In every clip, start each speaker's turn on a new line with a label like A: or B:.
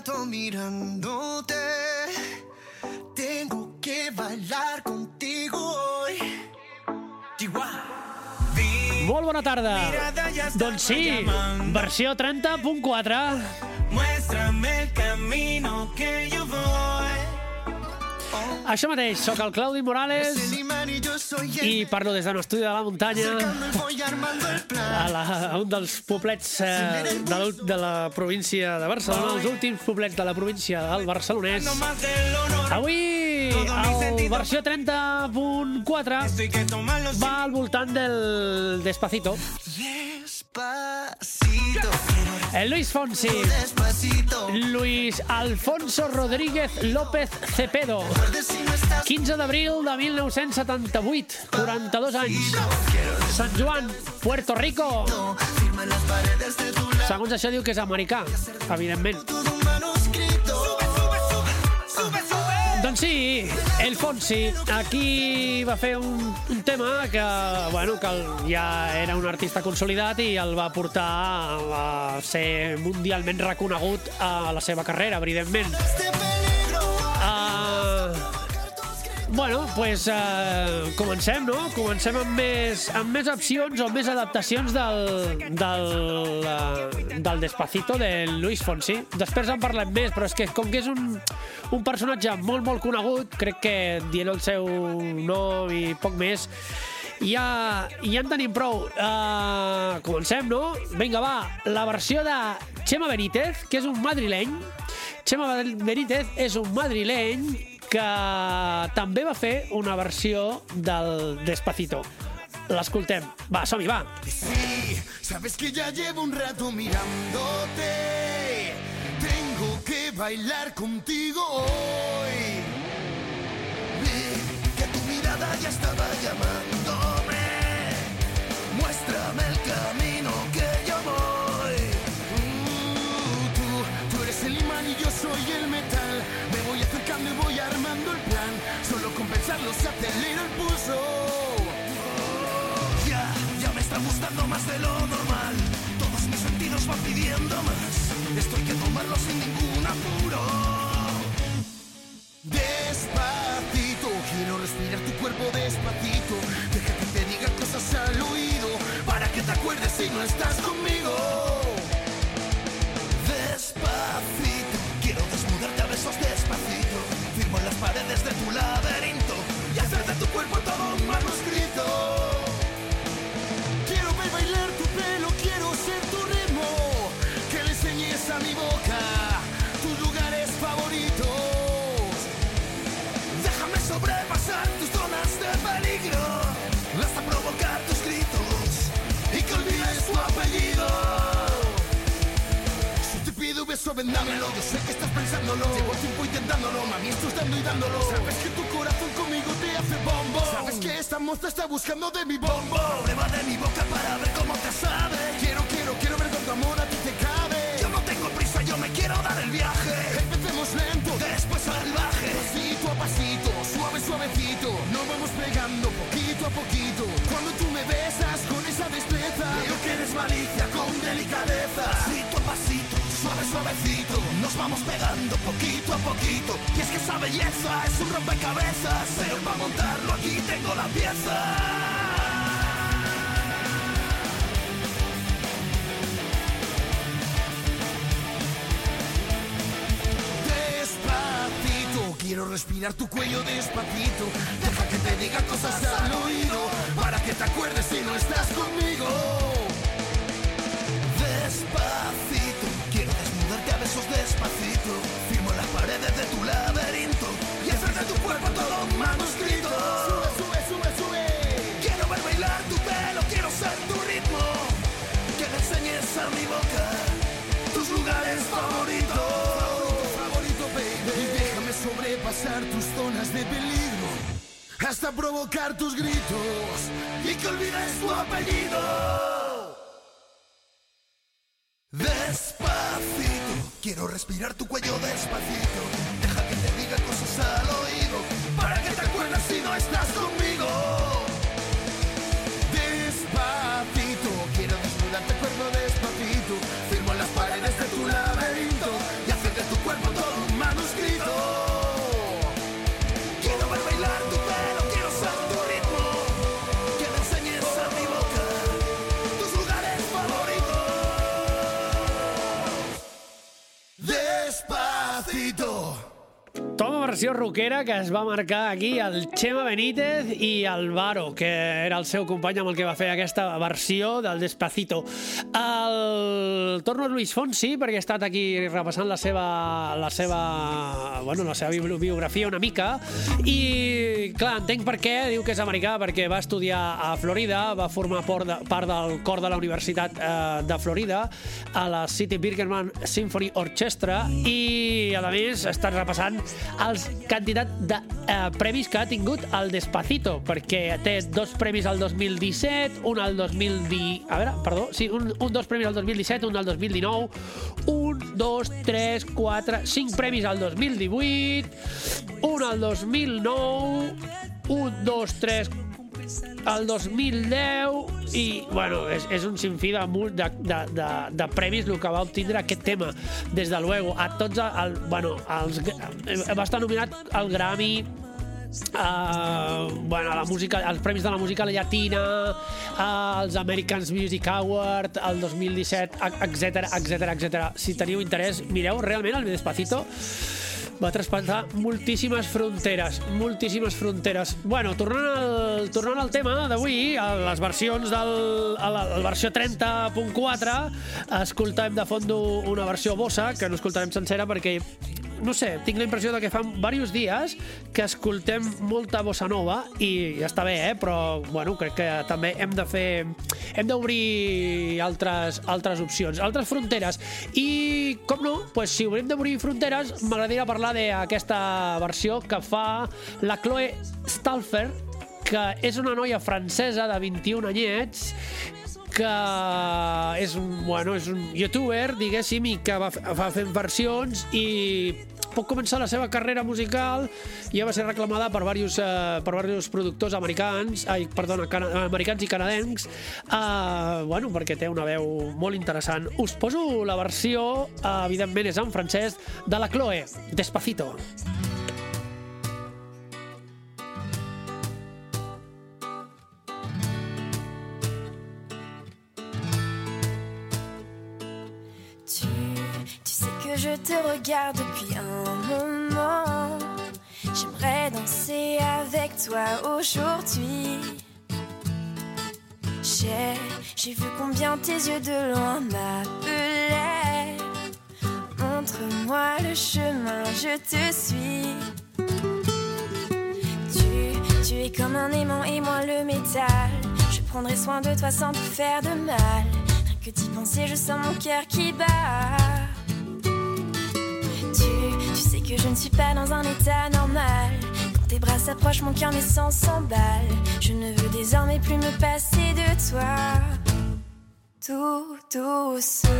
A: rato mirándote. Tengo que bailar contigo hoy.
B: Molt bona tarda. Doncs sí, versió 30.4.
A: Muéstrame el camino que yo voy.
B: Això mateix, sóc el Claudi Morales i parlo des d'un estudi de la muntanya a, la, a un dels poblets eh, de, l'ul- de la província de Barcelona, els últims poblets de la província del Barcelonès. Avui, el versió 30.4
A: Esto hay que tomarlo sin
B: va al voltant del Despacito.
A: Despacito,
B: El Luis Fonsi,
A: despacito.
B: Luis Alfonso Rodríguez López Cepedo,
A: Recuerde si no estás
B: 15 d'abril de 1978, 42 anys. Sant Joan, Puerto Rico. Segons això diu que és americà, evidentment. Doncs sí, el Fonsi aquí va fer un, un tema que, bueno, que ja era un artista consolidat i el va portar a ser mundialment reconegut a la seva carrera, evidentment. Bueno, pues uh, comencem, no? Comencem amb més, amb més opcions o més adaptacions del, del, uh, del Despacito de Luis Fonsi. Després en parlem més, però és que com que és un, un personatge molt, molt conegut, crec que dient el seu nom i poc més, ja, ja en tenim prou. Uh, comencem, no? Vinga, va, la versió de Chema Benítez, que és un madrileny. Chema Benítez és un madrileny que també va fer una versió del Despacito. L'escoltem. Va, som-hi, va.
A: Sí, sabes que ya llevo un rato mirándote. Tengo que bailar contigo hoy. Vi que tu mirada ya estaba llamándome. Muéstrame el camino tu cuerpo despacito. Deja que te diga cosas al oído para que te acuerdes si no estás conmigo. Despacito, quiero desnudarte a besos despacito. Firmo en las paredes de tu laberinto y hacer de tu cuerpo todo vendámelo. Yo sé que estás pensándolo. Llevo tiempo intentándolo, mami, esto es dando y dándolo. Sabes que tu corazón conmigo te hace bombo. Sabes que esta moza está buscando de mi bombo. Prueba de mi boca para ver cómo te sabe. Quiero, quiero, quiero ver cuánto amor a ti te cabe. Yo no tengo prisa, yo me quiero dar el viaje. Empecemos lento, después salvaje. Pasito a pasito, suave, suavecito. Nos vamos pegando poquito a poquito. Cuando tú me besas con esa destreza, veo que eres vamos pegando poquito a poquito. Y es que esa belleza es un rompecabezas. Pero para montarlo aquí tengo la pieza. Quiero respirar tu cuello despacito. Deja que te diga cosas al oído para que te acuerdes si no estás conmigo. Despacito, besos despacito. Firmo las paredes de tu laberinto y hacer de tu cuerpo todo un manuscrito. Sube, sube, sube, sube. Quiero ver bailar tu pelo, quiero ser tu ritmo. Que le enseñes a mi boca tus lugares favoritos. Favorito, baby. Y déjame sobrepasar tus zonas de peligro. Hasta provocar tus gritos y que olvides tu apellido. Respirar tu cuello despacito.
B: Rockera que es va marcar aquí el Chema Benítez i el Varo, que era el seu company amb el que va fer aquesta versió del Despacito. El torno a Luis Fonsi, perquè he estat aquí repassant la seva, la seva, bueno, la seva biografia una mica, i clar, entenc per què, diu que és americà, perquè va estudiar a Florida, va formar part del cor de la Universitat eh, de Florida, a la City Birkenman Symphony Orchestra, i a més ha estat repassant els quantitat de eh, premis que ha tingut el Despacito, perquè té dos premis al 2017, un al 2010... A veure, perdó, sí, un, un dos premis al 2017, un al 2019, un, dos, tres, quatre, cinc premis al 2018, un al 2009, un, dos, tres, el 2010 i, bueno, és, és un sinfí de, de, de, de, de premis el que va obtindre aquest tema. Des de luego, a tots el, bueno, els, va estar nominat al Grammy Uh, bueno, la música, els premis de la música llatina, uh, els Americans Music Award, el 2017, etc etc etc. Si teniu interès, mireu realment el Despacito va traspassar moltíssimes fronteres, moltíssimes fronteres. Bueno, tornant al, tornant al tema d'avui, a les versions del a la, a la versió 30.4, escoltem de fons una versió bossa, que no escoltarem sencera perquè no sé, tinc la impressió de que fa diversos dies que escoltem molta bossa nova i ja està bé, eh? però bueno, crec que també hem de fer hem d'obrir altres, altres opcions, altres fronteres i, com no, pues, si obrim d'obrir fronteres m'agradaria parlar d'aquesta versió que fa la Chloe Stalfer que és una noia francesa de 21 anyets que és un, bueno, és un youtuber, diguéssim, i que va, va fent versions i pot començar la seva carrera musical i ja va ser reclamada per diversos, eh, per diversos productors americans, ai, perdona, cana, americans i canadencs, eh, bueno, perquè té una veu molt interessant. Us poso la versió, eh, evidentment és en francès, de la Chloe, Despacito. Despacito.
C: Je te regarde depuis un moment. J'aimerais danser avec toi aujourd'hui. J'ai, vu combien tes yeux de loin m'appelaient. Montre-moi le chemin, je te suis. Tu, tu es comme un aimant et moi le métal. Je prendrai soin de toi sans te faire de mal. Rien que d'y penser, je sens mon cœur qui bat que je ne suis pas dans un état normal. Quand tes bras s'approchent, mon cœur met s'emballe. Je ne veux désormais plus me passer de toi. Tout doucement,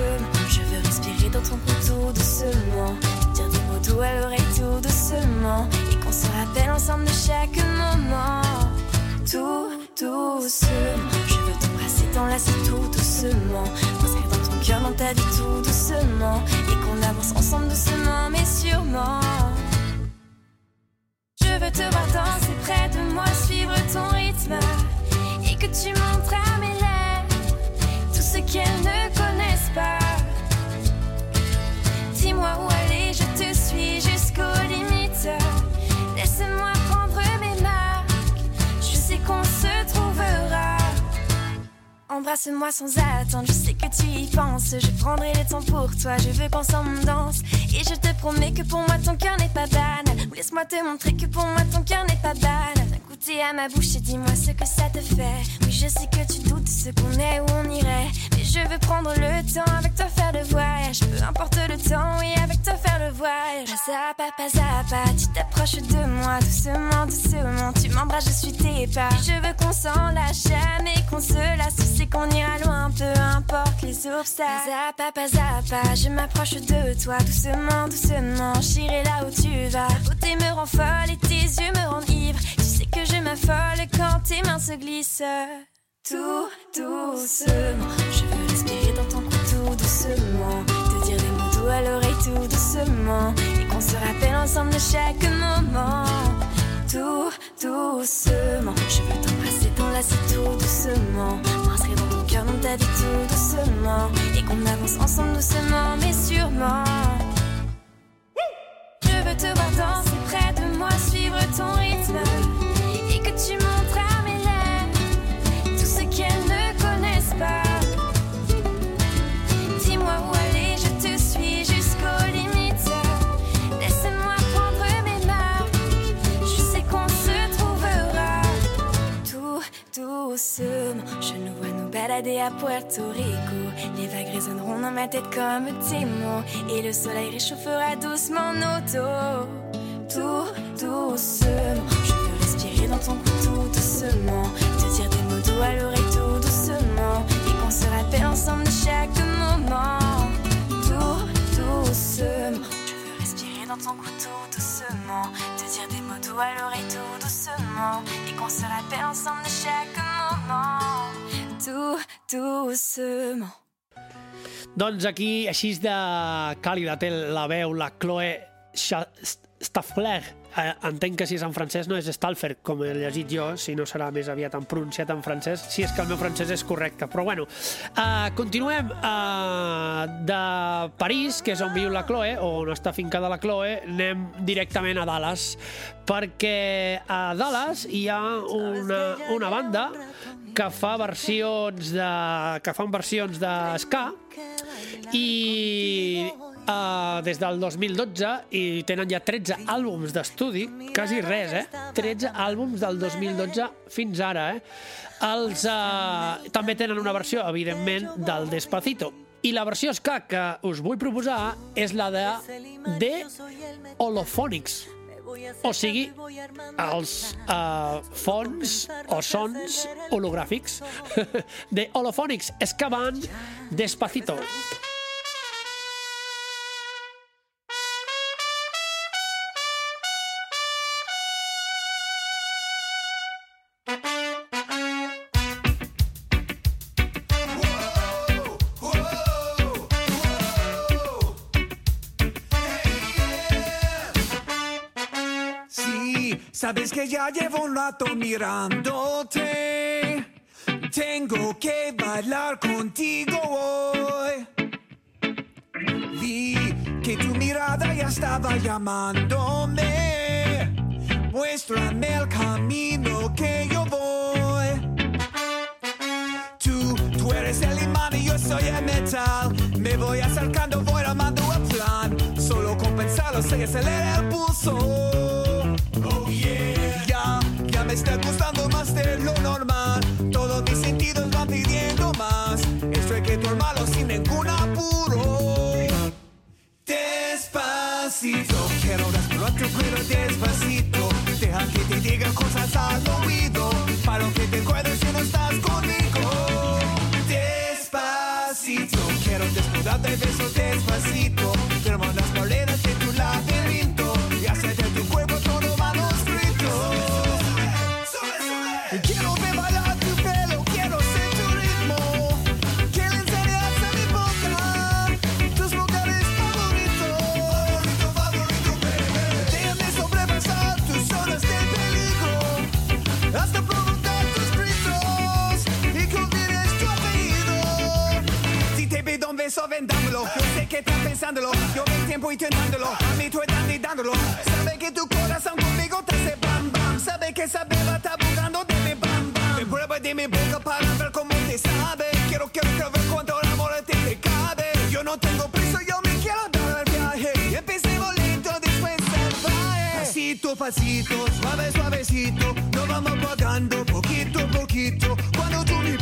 C: je veux respirer dans ton cou tout doucement. Dire des mots doux à l'oreille tout doucement. Et qu'on se rappelle ensemble de chaque moment. Tout doucement, je veux t'embrasser, t'enlacer tout doucement. Dans ta vie tout doucement. Et qu'on avance ensemble doucement, mais sûrement. Je veux te voir danser près de moi, suivre ton rythme. Et que tu montres à mes lèvres tout ce qu'elles ne connaissent Embrasse-moi sans attendre, je sais que tu y penses. Je prendrai le temps pour toi, je veux qu'ensemble danse. Et je te promets que pour moi ton cœur n'est pas banal. Laisse-moi te montrer que pour moi ton cœur n'est pas banal. Goûter à ma bouche et dis-moi ce que ça te fait. Je sais que tu doutes ce qu'on est, où on irait. Mais je veux prendre le temps avec toi faire le voyage. Peu importe le temps, oui, avec toi faire le voyage. Pas à pas, pas pas, tu t'approches de moi doucement, doucement. Tu m'embrasses, je suis tes pas. Je veux qu'on s'en lâche jamais, qu'on se lasse. Tu sais qu'on ira loin, peu importe les obstacles. Pas à pas, pas à pas, je m'approche de toi doucement, doucement. J'irai là où tu vas. beauté me rend folle et tes yeux me rendent ivre. Tu sais que je m'affole quand tes mains se glissent. Tout doucement, je veux respirer dans ton cou tout doucement. Te dire des mots doux à l'oreille tout doucement. Et qu'on se rappelle ensemble de chaque moment. Tout doucement, je veux t'embrasser, t'enlacer tout doucement. M'inscrire dans ton cœur, dans ta vie tout doucement. Et qu'on avance ensemble doucement mais sûrement. Je veux te voir danser près de moi, suivre ton Puerto Rico. Les vagues résonneront dans ma tête comme des mots. Et le soleil réchauffera doucement nos dos. Tout doucement. Je veux respirer dans ton cou tout doucement. Te dire des mots doux à l'oreille tout doucement. Et qu'on se rappelle ensemble de chaque moment. Tout doucement. Je veux respirer dans ton cou tout doucement. Te dire des mots doux à l'oreille tout doucement. Et qu'on se rappelle ensemble de chaque moment. Tout doucement.
B: Doncs aquí, així de càlida té la veu la Chloe Staffler. Eh, entenc que si és en francès no és Stalfer, com he llegit jo, si no serà més aviat en pronunciat en francès, si és que el meu francès és correcte. Però bueno, eh, continuem eh, de París, que és on viu la Chloe, o on està fincada la Chloe, anem directament a Dallas, perquè a Dallas hi ha una, una banda que fa versions de que fan versions de ska i uh, des del 2012 i tenen ja 13 àlbums d'estudi, quasi res, eh? 13 àlbums del 2012 fins ara, eh? Els, uh, també tenen una versió, evidentment, del Despacito. I la versió ska que us vull proposar és la de The Holophonics. O sigui, els uh, fons o sons hologràfics de Holophonics Escaban Despacito.
D: Sí, sabes que ya llevo un rato mirándote. Tengo que bailar contigo hoy. Vi que tu mirada ya estaba llamándome. Muéstrame el camino que yo voy. Tú, tú eres el imán y yo soy el metal. Me voy acercando, voy armando el plan. Solo con pensarlo se acelera el pulso. Oh yeah. Ya, ya me está gustando más de lo normal. Todos mis sentidos van pidiendo más. Estoy que tu hermano sin ningún apuro. Despacito, quiero respirar tu cuero despacito. Deja que te diga cosas al oído. Para que te acuerdes si no estás conmigo. Despacito, quiero desnudarte de besos despacito. Pensándolo. Yo mi tiempo intentándolo. A mí tú estás dándolo. Sabe que tu corazón conmigo te hace bam bam. Sabe que esa beba está buscando de mi bam bam. Me prueba de mi boca para ver cómo te sabe. Quiero, quiero, quiero ver cuánto amor a ti te cabe. Yo no tengo prisa, yo me quiero dar el viaje. Empecemos lento, después salvaje. Pasito, pasito, suave, suavecito. Nos vamos pagando poquito, poquito. Cuando tú me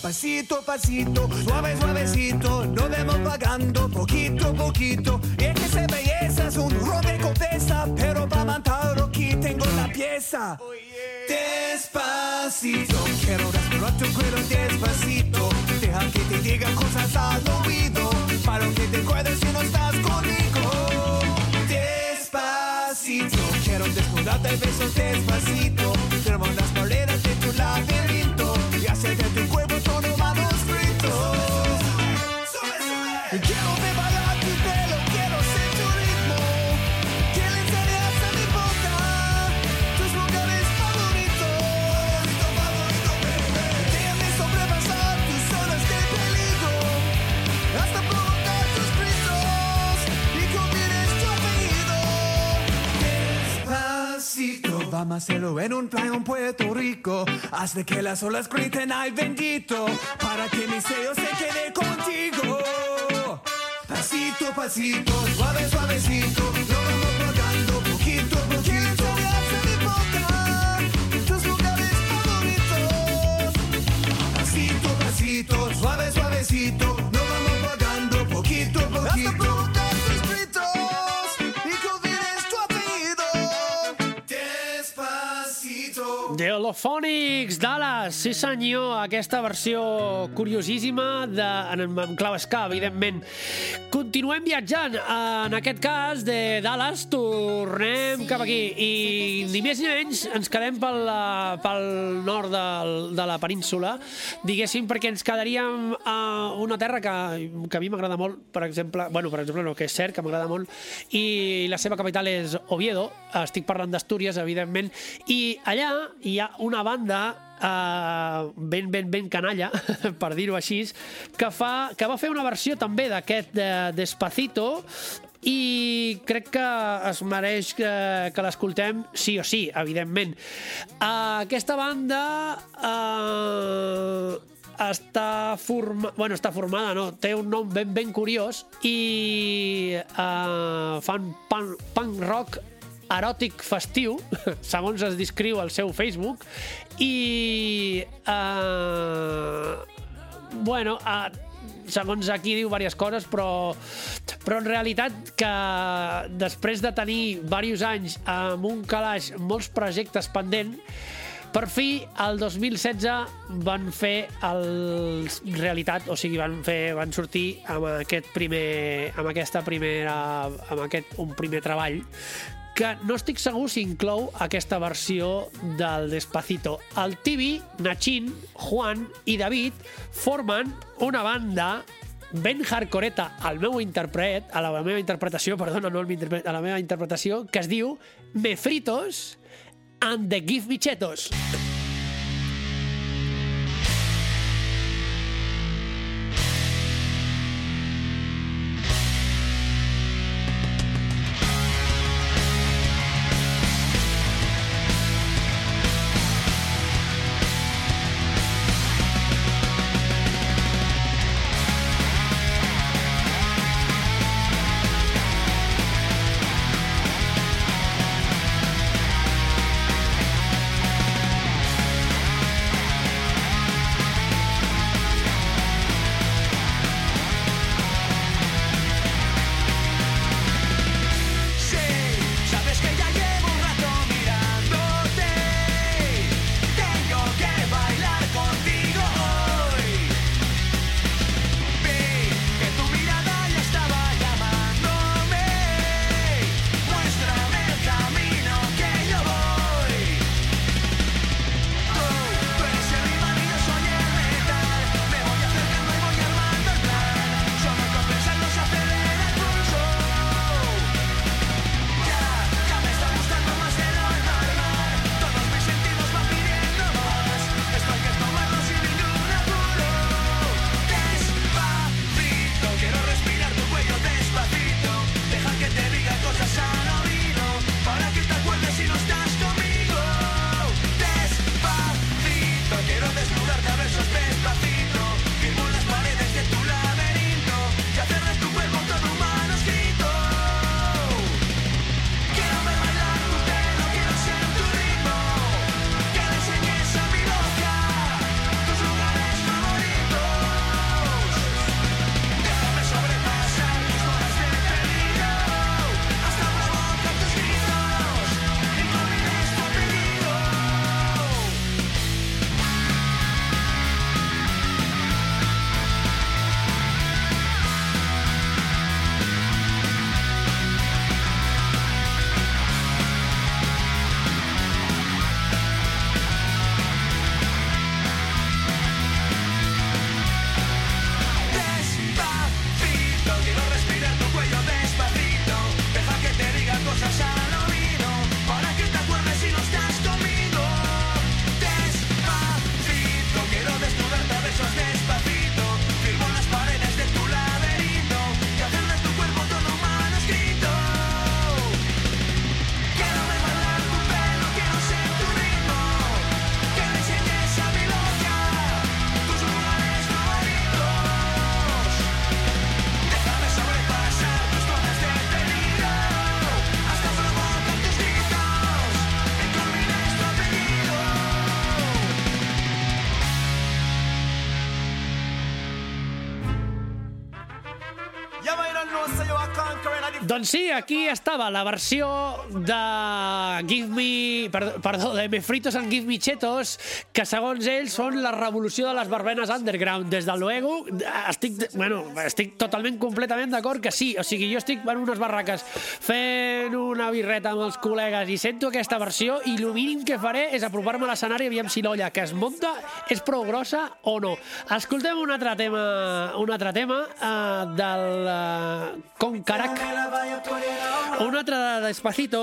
D: Pasito, pasito, suave, suavecito. Nos vemos pagando poquito, poquito. Y es que esa belleza es un rompecabezas, pero para matarlo aquí tengo la pieza. Despacito, quiero respirar tu cuero despacito. Deja que te diga cosas al oído, para que te acuerdes si no estás conmigo. Despacito, quiero desnudarte de besos despacito. Firmo las paredes de tu laberinto y hacer de tu cuerpo Amácelo en un playa en Puerto Rico. Haz de que las olas griten ay bendito. Para que mi sello se quede contigo. Pasito, pasito, suave, suavecito. Lo vamos rodando poquito, poquito. Boca, tus lugares favoritos. Pasito, pasito, suave, suavecito. Lo vamos rodando poquito, poquito.
B: The Holophonics, Dallas, sí senyor, aquesta versió curiosíssima de, en, en clau ska, evidentment. Continuem viatjant, en aquest cas de Dallas, tornem cap aquí. i ni més ni menys ens quedem pel, eh, pel nord del, de la península, diguéssim, perquè ens quedaríem a una terra que, que a mi m'agrada molt, per exemple, bueno, per exemple, no, que és cert que m'agrada molt, i la seva capital és Oviedo, estic parlant d'Astúries, evidentment, i allà hi ha una banda uh, ben, ben, ben canalla, per dir-ho així, que, fa, que va fer una versió també d'aquest de, Despacito i crec que es mereix que, que l'escoltem sí o sí, evidentment. Uh, aquesta banda uh, està, forma... bueno, està formada, no? té un nom ben, ben curiós i uh, fan punk, punk rock eròtic festiu, segons es descriu al seu Facebook, i... Uh, bueno, uh, segons aquí diu diverses coses, però, però en realitat que després de tenir diversos anys amb un calaix, molts projectes pendent, per fi, el 2016 van fer el realitat, o sigui, van fer van sortir amb aquest primer amb aquesta primera amb aquest un primer treball que no estic segur si inclou aquesta versió del Despacito. El Tibi, Nachin, Juan i David formen una banda ben hardcoreta al meu interpret, a la meva interpretació, perdona, no a la meva interpretació, que es diu Me Fritos and the Give
D: know
B: Doncs sí, aquí estava la versió de Give Me... Perdó, de Me Fritos and Give Me Chetos, que segons ells són la revolució de les barbenes underground. Des de luego, estic, bueno, estic totalment, completament d'acord que sí. O sigui, jo estic en unes barraques fent una birreta amb els col·legues i sento aquesta versió i el mínim que faré és apropar-me a l'escenari i aviam si l'olla que es munta és prou grossa o no. Escoltem un altre tema, un altre tema uh, del uh, Concarac. Un altre de Despacito.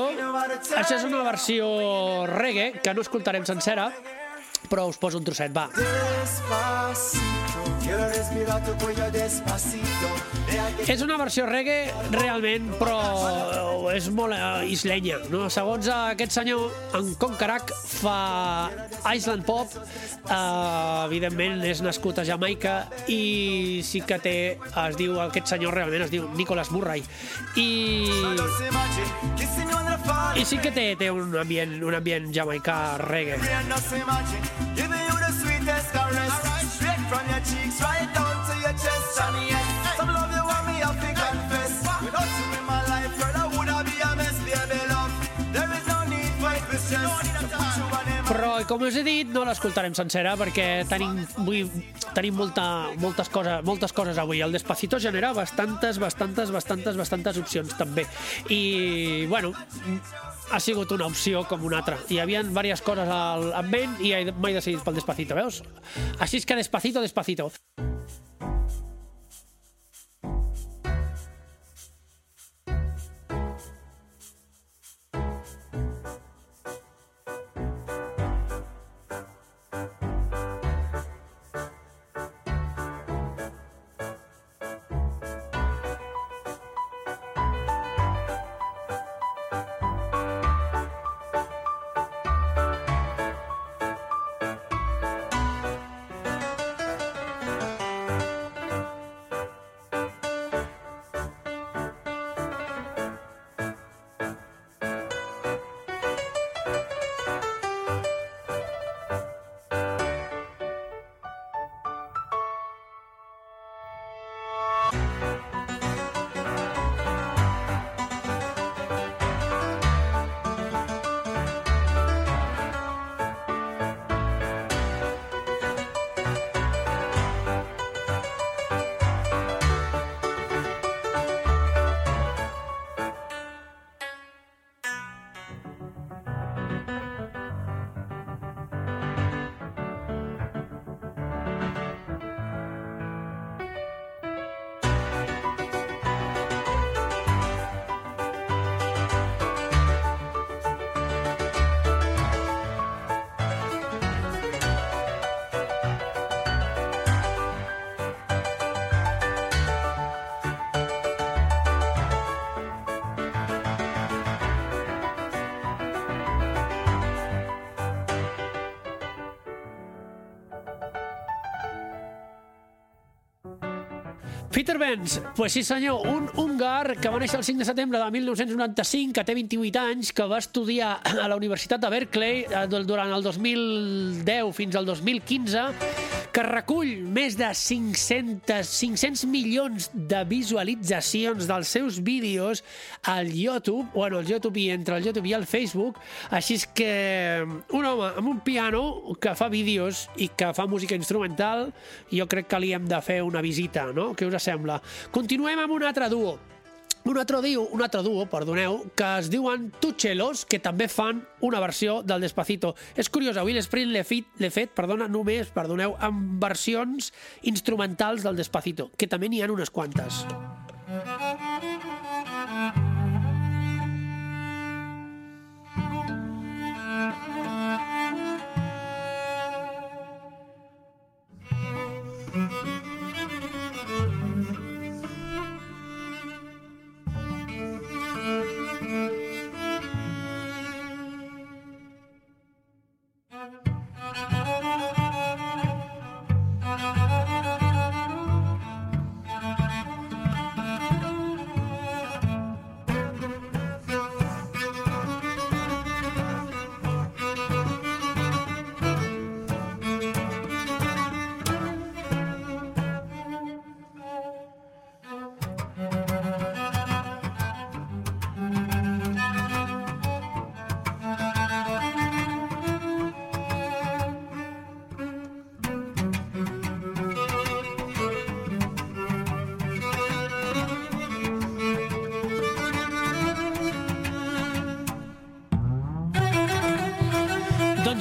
B: Això és una versió reggae que no escoltarem sencera, però us poso un trosset, va.
D: Despacito,
B: És una versió reggae realment, però és molt eh, islenya. No? Segons aquest senyor, en Concarac fa Island Pop, eh, evidentment és nascut a Jamaica i sí que té, es diu, aquest senyor realment es diu Nicholas Murray. I, i sí que té, té un ambient, un ambient jamaicà reggae.
D: And from your cheeks right down to your chest. And yes, some love you want me have to confess. Without you in my life, girl, I would have been a mess, baby love. There is no need for it to stress. To put you on them.
B: Però, com us he dit, no l'escoltarem sencera perquè tenim, vull, tenim molta, moltes, coses, moltes coses avui. El Despacito genera bastantes, bastantes, bastantes, bastantes opcions, també. I, bueno, ha sigut una opció com una altra. Hi havia diverses coses al, en ment i m'he decidit pel Despacito, veus? Així és que Despacito, Despacito. Peter Benz, pues sí senyor, un húngar que va néixer el 5 de setembre de 1995, que té 28 anys, que va estudiar a la Universitat de Berkeley eh, durant el 2010 fins al 2015, que recull més de 500, 500 milions de visualitzacions dels seus vídeos al YouTube, bueno, al YouTube i entre el YouTube i el Facebook, així és que un home amb un piano que fa vídeos i que fa música instrumental, jo crec que li hem de fer una visita, no? Què us sembla? Continuem amb un altre duo. Un altre, duo, un altre duo, perdoneu, que es diuen Tuchelos, que també fan una versió del Despacito. És curiós, avui l'Sprint l'he fet, fet, perdona, només, perdoneu, amb versions instrumentals del Despacito, que també n'hi ha unes quantes.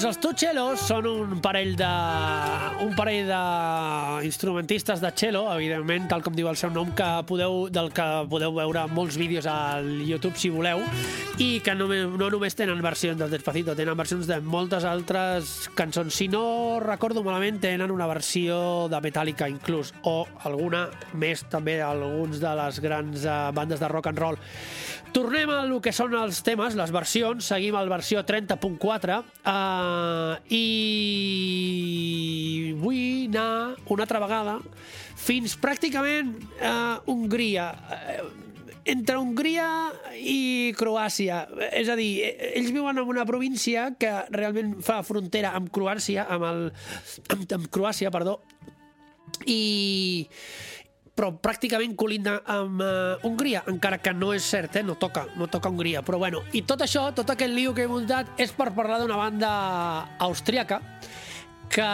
B: Els Tuchelos són un parell de un parell d'instrumentistes de cello, evidentment, tal com diu el seu nom, que podeu, del que podeu veure molts vídeos al YouTube si voleu, i que no, no només tenen versions del Despacito, tenen versions de moltes altres cançons. Si no recordo malament, tenen una versió de Metallica inclús, o alguna més també d'alguns de les grans uh, bandes de rock and roll. Tornem a el que són els temes, les versions. Seguim al versió 30.4 uh, i vull anar una altra vegada fins pràcticament a uh, Hongria. Uh, entre Hongria i Croàcia. És a dir, ells viuen en una província que realment fa frontera amb Croàcia, amb, el, amb, amb Croàcia, perdó, i però pràcticament colinda amb uh, Hongria, encara que no és cert, eh? no toca, no toca Hongria. Però bueno, i tot això, tot aquest lío que he muntat és per parlar d'una banda austríaca que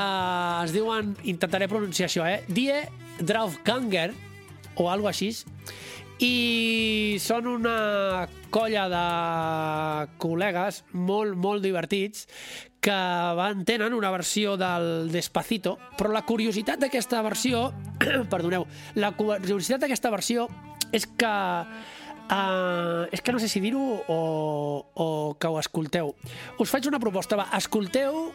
B: es diuen, intentaré pronunciar això, eh? Die Draufganger, o algo així, i són una colla de col·legues molt, molt divertits que van, tenen una versió del Despacito, però la curiositat d'aquesta versió, perdoneu, la curiositat d'aquesta versió és que Uh, és que no sé si dir-ho o, o que ho escolteu. Us faig una proposta, va, escolteu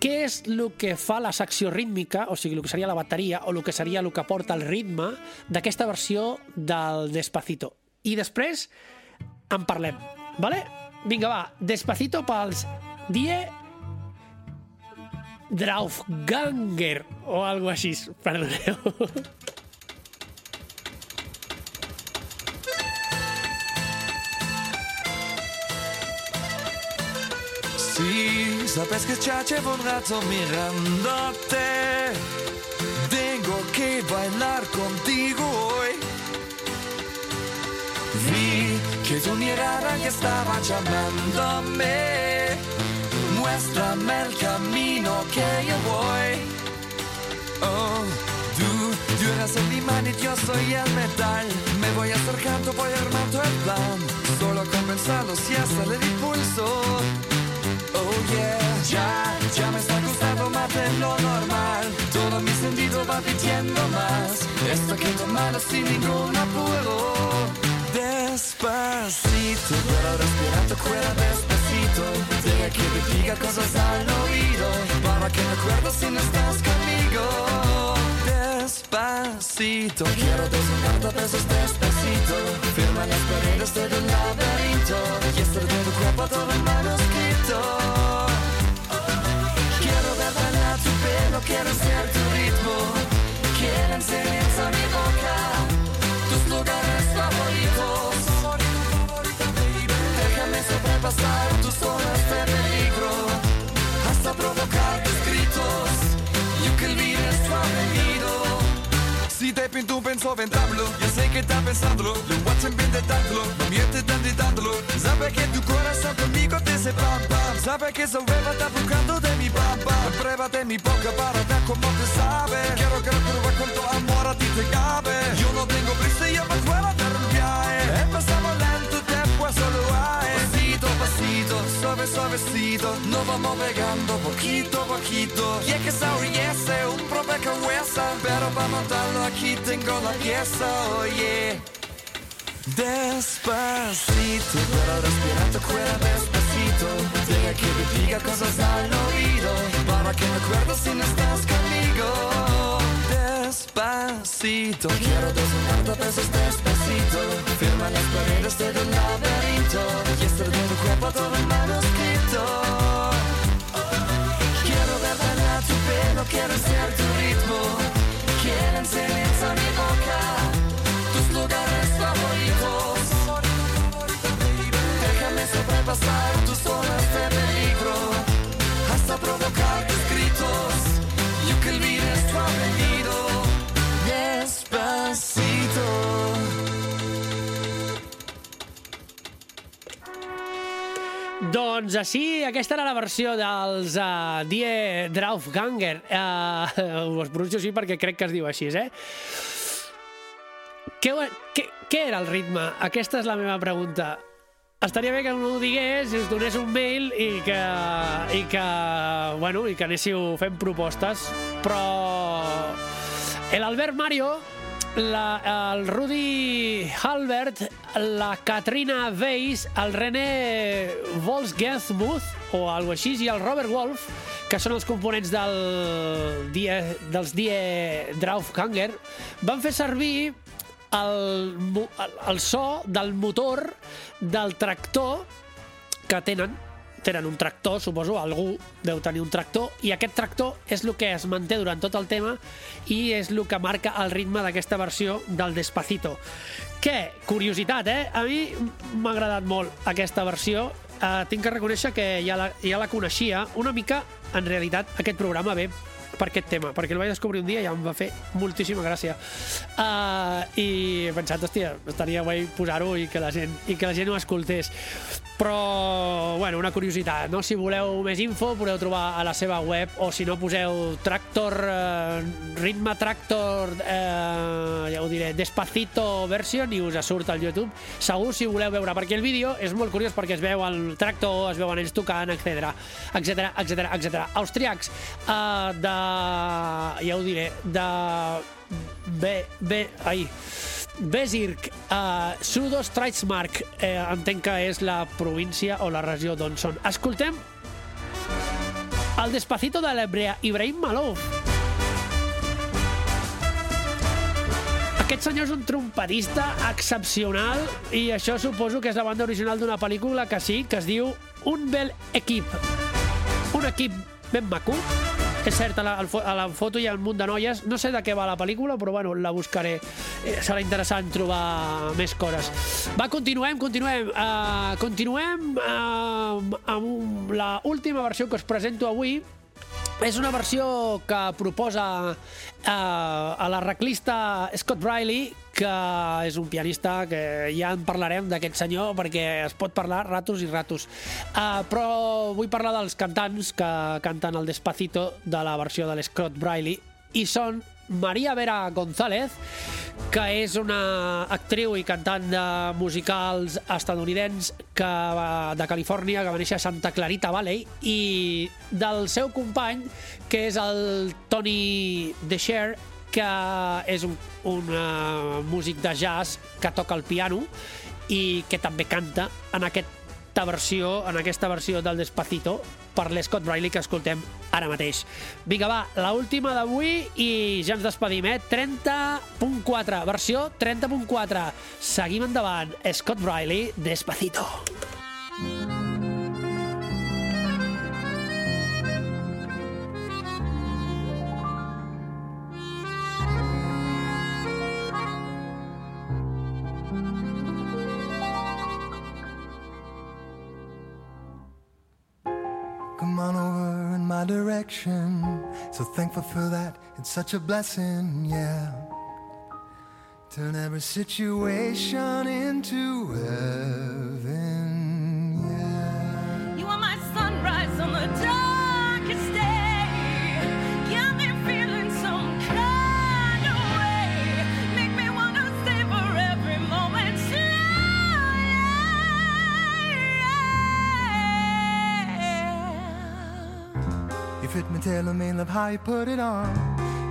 B: què és el que fa la secció rítmica, o sigui, el que seria la bateria, o el que seria el que porta el ritme d'aquesta versió del Despacito. I després en parlem, vale? Vinga, va, Despacito pels Die Draufganger, o algo així, perdoneu.
E: Que ya llevo un rato mirándote. Tengo que bailar contigo hoy. Vi que tu mirada ya estaba llamándome. Muéstrame el camino que yo voy. Oh, tú, tú eres el imán y yo soy el metal. Me voy acercando, voy armando el plan. Solo con pensarlo si hasta le di pulso. Oh yeah, ya, ya me está gustando más de lo normal. Todo mi sentido va pidiendo más. Esto hay que tomarlo sin ningún apuro. Despacito, quiero respirar tu cuerpo despacito. Deja que te diga cosas al oído. Para que me acuerdo si no estás conmigo. Despacito, quiero desnudarte a besos despacito. Firma las paredes de un laberinto. Y estar de tu cuerpo todo en manuscrito. Quiero bailar tu pelo, quiero ser tu ritmo. Quiero enseñar a mi boca tus lugares favoritos. Déjame sobrepasar tus zonas Te pinto un penso ventablo, ya sé que está pensándolo. Lo watchen bien intentándolo, no mientes tan intentándolo. Sabe que tu corazón conmigo te hace pam pam. Sabe que esa hueva está buscando de mi pam pam. Pruébate mi boca para ver cómo te sabe. Quiero que lo pruebes con tu amor a ti te cabe. Yo no tengo prisa yo me fuera de un viaje. Empezamos lento, después solo hay. Pasito, pasito, suave, suavecito. Nos vamos pegando poquito a poquito. Y es que esa es un rompecabezas. Pero para montarlo aquí tengo la pieza, oye. Despacito, quiero respirar tu cuerpo despacito. Deja que te diga cosas al oído. Para que me acuerdo si no estás conmigo. Despacito, quiero desnudarte a besos despacito. Firma las paredes de un laberinto. Y estar de tu cuerpo todo en manuscrito. Quiero ver bailar tu pelo, quiero ser tu ritmo. Quiero enseñar a mi boca tus lugares favoritos. Déjame sobrepasar tus zonas
B: Doncs així, aquesta era la versió dels uh, Die Draufganger. Uh, ho pronuncio així perquè crec que es diu així, eh? Què, què, què era el ritme? Aquesta és la meva pregunta. estaria bé que no ho digués, us donés un mail i que, i que, bueno, i que anéssiu fent propostes. Però l'Albert Mario, la, el Rudi Halbert, la Katrina Weiss, el René Volsgensmuth, o alguna així, i el Robert Wolf, que són els components del die, dels Die Draufganger, van fer servir el, el, el so del motor del tractor que tenen tenen un tractor, suposo, algú deu tenir un tractor, i aquest tractor és el que es manté durant tot el tema i és el que marca el ritme d'aquesta versió del Despacito. Que, curiositat, eh? A mi m'ha agradat molt aquesta versió. Uh, tinc que reconèixer que ja la, ja la coneixia. Una mica, en realitat, aquest programa ve per aquest tema, perquè el vaig descobrir un dia i ja em va fer moltíssima gràcia. Uh, I he pensat, hòstia, estaria guai posar-ho i, que la gent, i que la gent ho escoltés. Però, bueno, una curiositat, no? Si voleu més info, podeu trobar a la seva web, o si no, poseu Tractor, eh, Ritme Tractor, eh, ja ho diré, Despacito version i us surt al YouTube. Segur si voleu veure, perquè el vídeo és molt curiós perquè es veu el tractor, es veuen ells tocant, etc etc etc etc. Austriacs eh, de... ja ho diré, de... Bé, bé, ai, Bezirk, uh, Sudo Streitsmark, eh, entenc que és la província o la regió d'on són. Escoltem el Despacito de l'Ebrea Ibrahim Malov. Aquest senyor és un trompetista excepcional i això suposo que és la banda original d'una pel·lícula que sí, que es diu Un bel equip. Un equip ben maco. És cert, a la, a la foto hi ha un munt de noies. No sé de què va la pel·lícula, però bueno, la buscaré. Eh, serà interessant trobar més coses. Va, continuem, continuem. Uh, continuem uh, amb la última versió que us presento avui. És una versió que proposa eh, a l'arreglista Scott Riley, que és un pianista que ja en parlarem d'aquest senyor perquè es pot parlar ratos i ratos. Uh, però vull parlar dels cantants que canten el Despacito de la versió de l'Scott Riley i són Maria Vera González, que és una actriu i cantant de musicals estadounidencs que va de Califòrnia, que va néixer a Santa Clarita Valley, i del seu company, que és el Tony DeSher, que és un, un uh, músic de jazz que toca el piano i que també canta en aquesta versió, en aquesta versió del Despacito per l'Scott Riley que escoltem ara mateix. Vinga, va, la última d'avui i ja ens despedim, eh? 30.4, versió 30.4. Seguim endavant. Scott Riley, Despacito.
F: Come on over in my direction. So thankful for that. It's such a blessing, yeah. Turn every situation into heaven, yeah.
G: You are my sunrise on the darkest me,
F: tailor me, love how you put it on.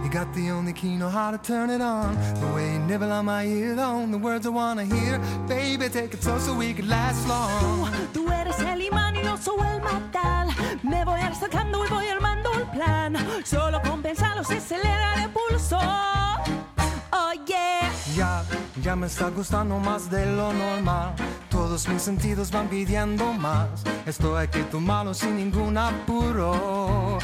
F: You got the only key, know how to turn it on. The way you nibble on my ear, the words I wanna hear. Baby, take it slow so we can last long.
G: Tú eres el imán y yo soy el metal. Me voy acercando y voy armando el plan. Solo con pensarlo se acelera el pulso. Oh yeah.
F: Ya, ya me está gustando más de lo normal. Todos mis sentidos van pidiendo más. Esto hay que tomarlo sin ningún apuro.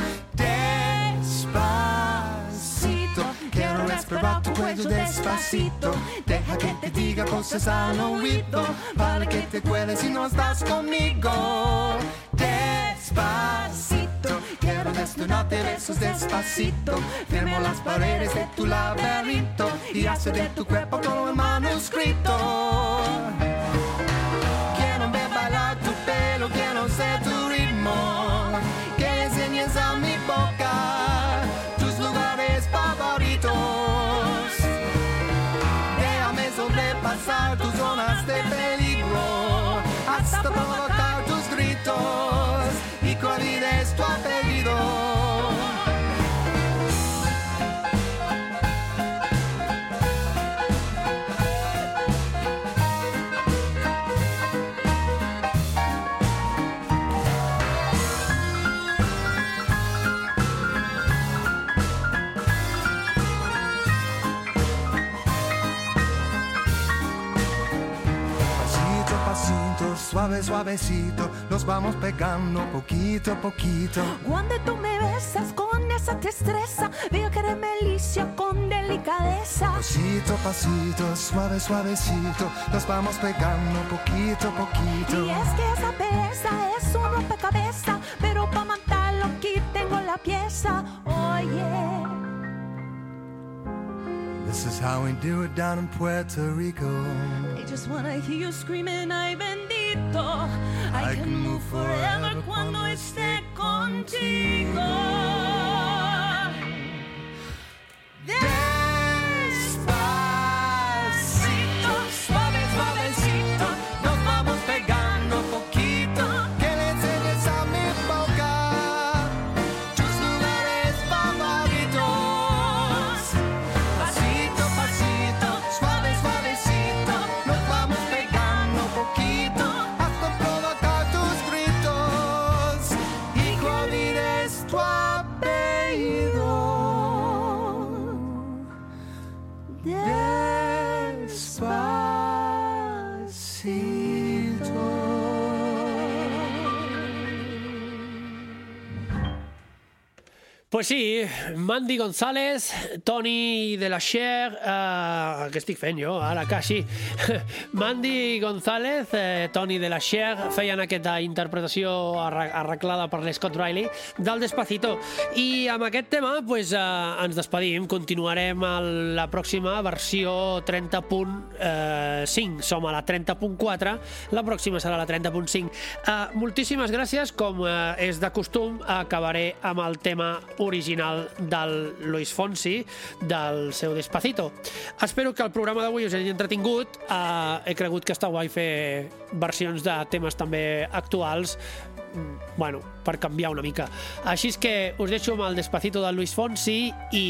F: Respirar tu cuello despacito. Deja que te diga cosas al oído para que te cueles si no estás conmigo. Despacito, quiero desnudarte besos despacito. Firmo las paredes de tu laberinto y hace de tu cuerpo todo el manuscrito.
H: basta provocar os gritos. Suave, suavecito, nos vamos pegando poquito a poquito.
F: Cuando tú me besas con esa destreza, veo que eres melicia con delicadeza.
H: Pasito pasito, suave, suavecito, nos vamos pegando poquito a poquito.
F: Y es que esa belleza es un rompecabezas, pero para matarlo aquí tengo la pieza. Oye,
H: This is how we do it down in Puerto Rico.
F: I just wanna hear you screaming, ay I, can move forever cuando esté contigo.
B: Pues sí, Mandy González, Toni de la Cher, eh, què estic fent jo ara quasi? Mandy González, eh, Toni de la Cher feien aquesta interpretació arre arreglada per l'Scott Riley del Despacito. I amb aquest tema pues, eh, ens despedim, continuarem a la pròxima versió 30.5, som a la 30.4, la pròxima serà la 30.5. Eh, moltíssimes gràcies, com eh, és de costum, acabaré amb el tema original del Luis Fonsi, del seu Despacito. Espero que el programa d'avui us hagi entretingut. Uh, he cregut que està guai fer versions de temes també actuals mm, bueno, per canviar una mica. Així és que us deixo amb el Despacito del Luis Fonsi i,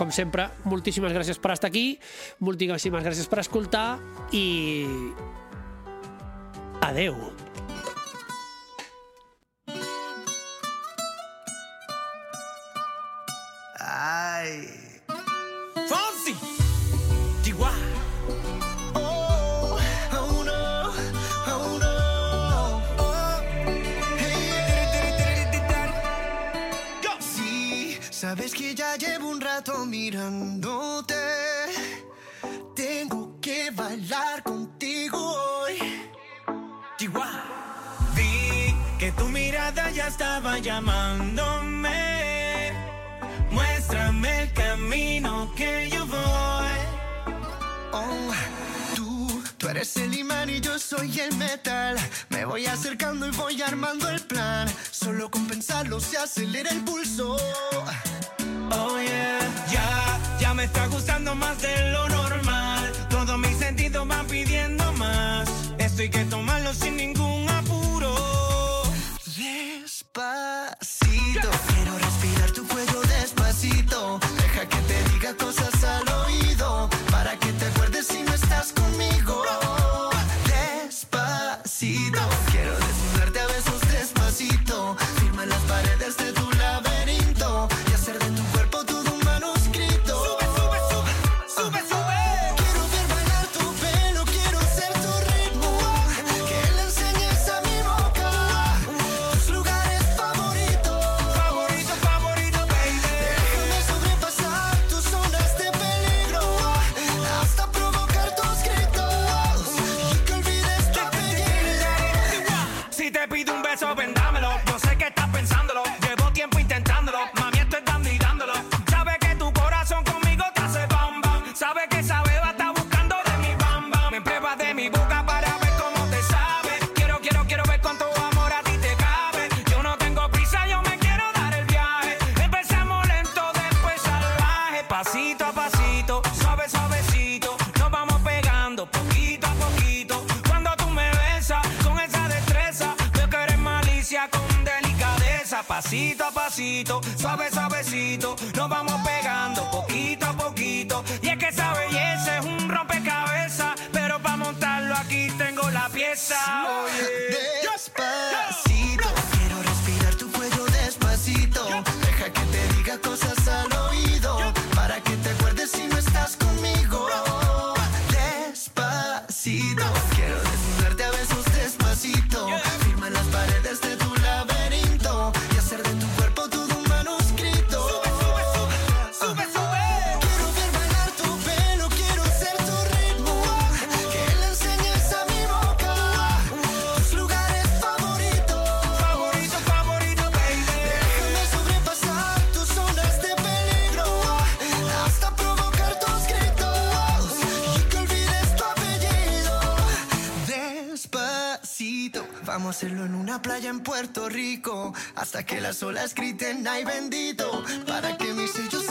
B: com sempre, moltíssimes gràcies per estar aquí, moltíssimes gràcies per escoltar i... Adeu.
H: Ay.
I: Fonsi.
H: Oh, oh no, oh no. Oh, hey. Sí, sabes que ya llevo un rato mirándote. Tengo que bailar contigo hoy.
I: Chihuahua. Vi que tu mirada ya estaba llamándome. Yo voy.
H: Oh, tú, tú eres el imán y yo soy el metal. Me voy acercando y voy armando el plan. Solo con pensarlo se acelera el pulso.
I: Oh yeah, ya, ya me está gustando más de lo normal. Todos mis sentidos van pidiendo más. Esto hay que tomarlo sin ningún apuro.
H: Despacito, quiero respirar tu cuello despacito. Que te diga cosas playa en Puerto Rico hasta que las olas griten ay bendito para que mis sellos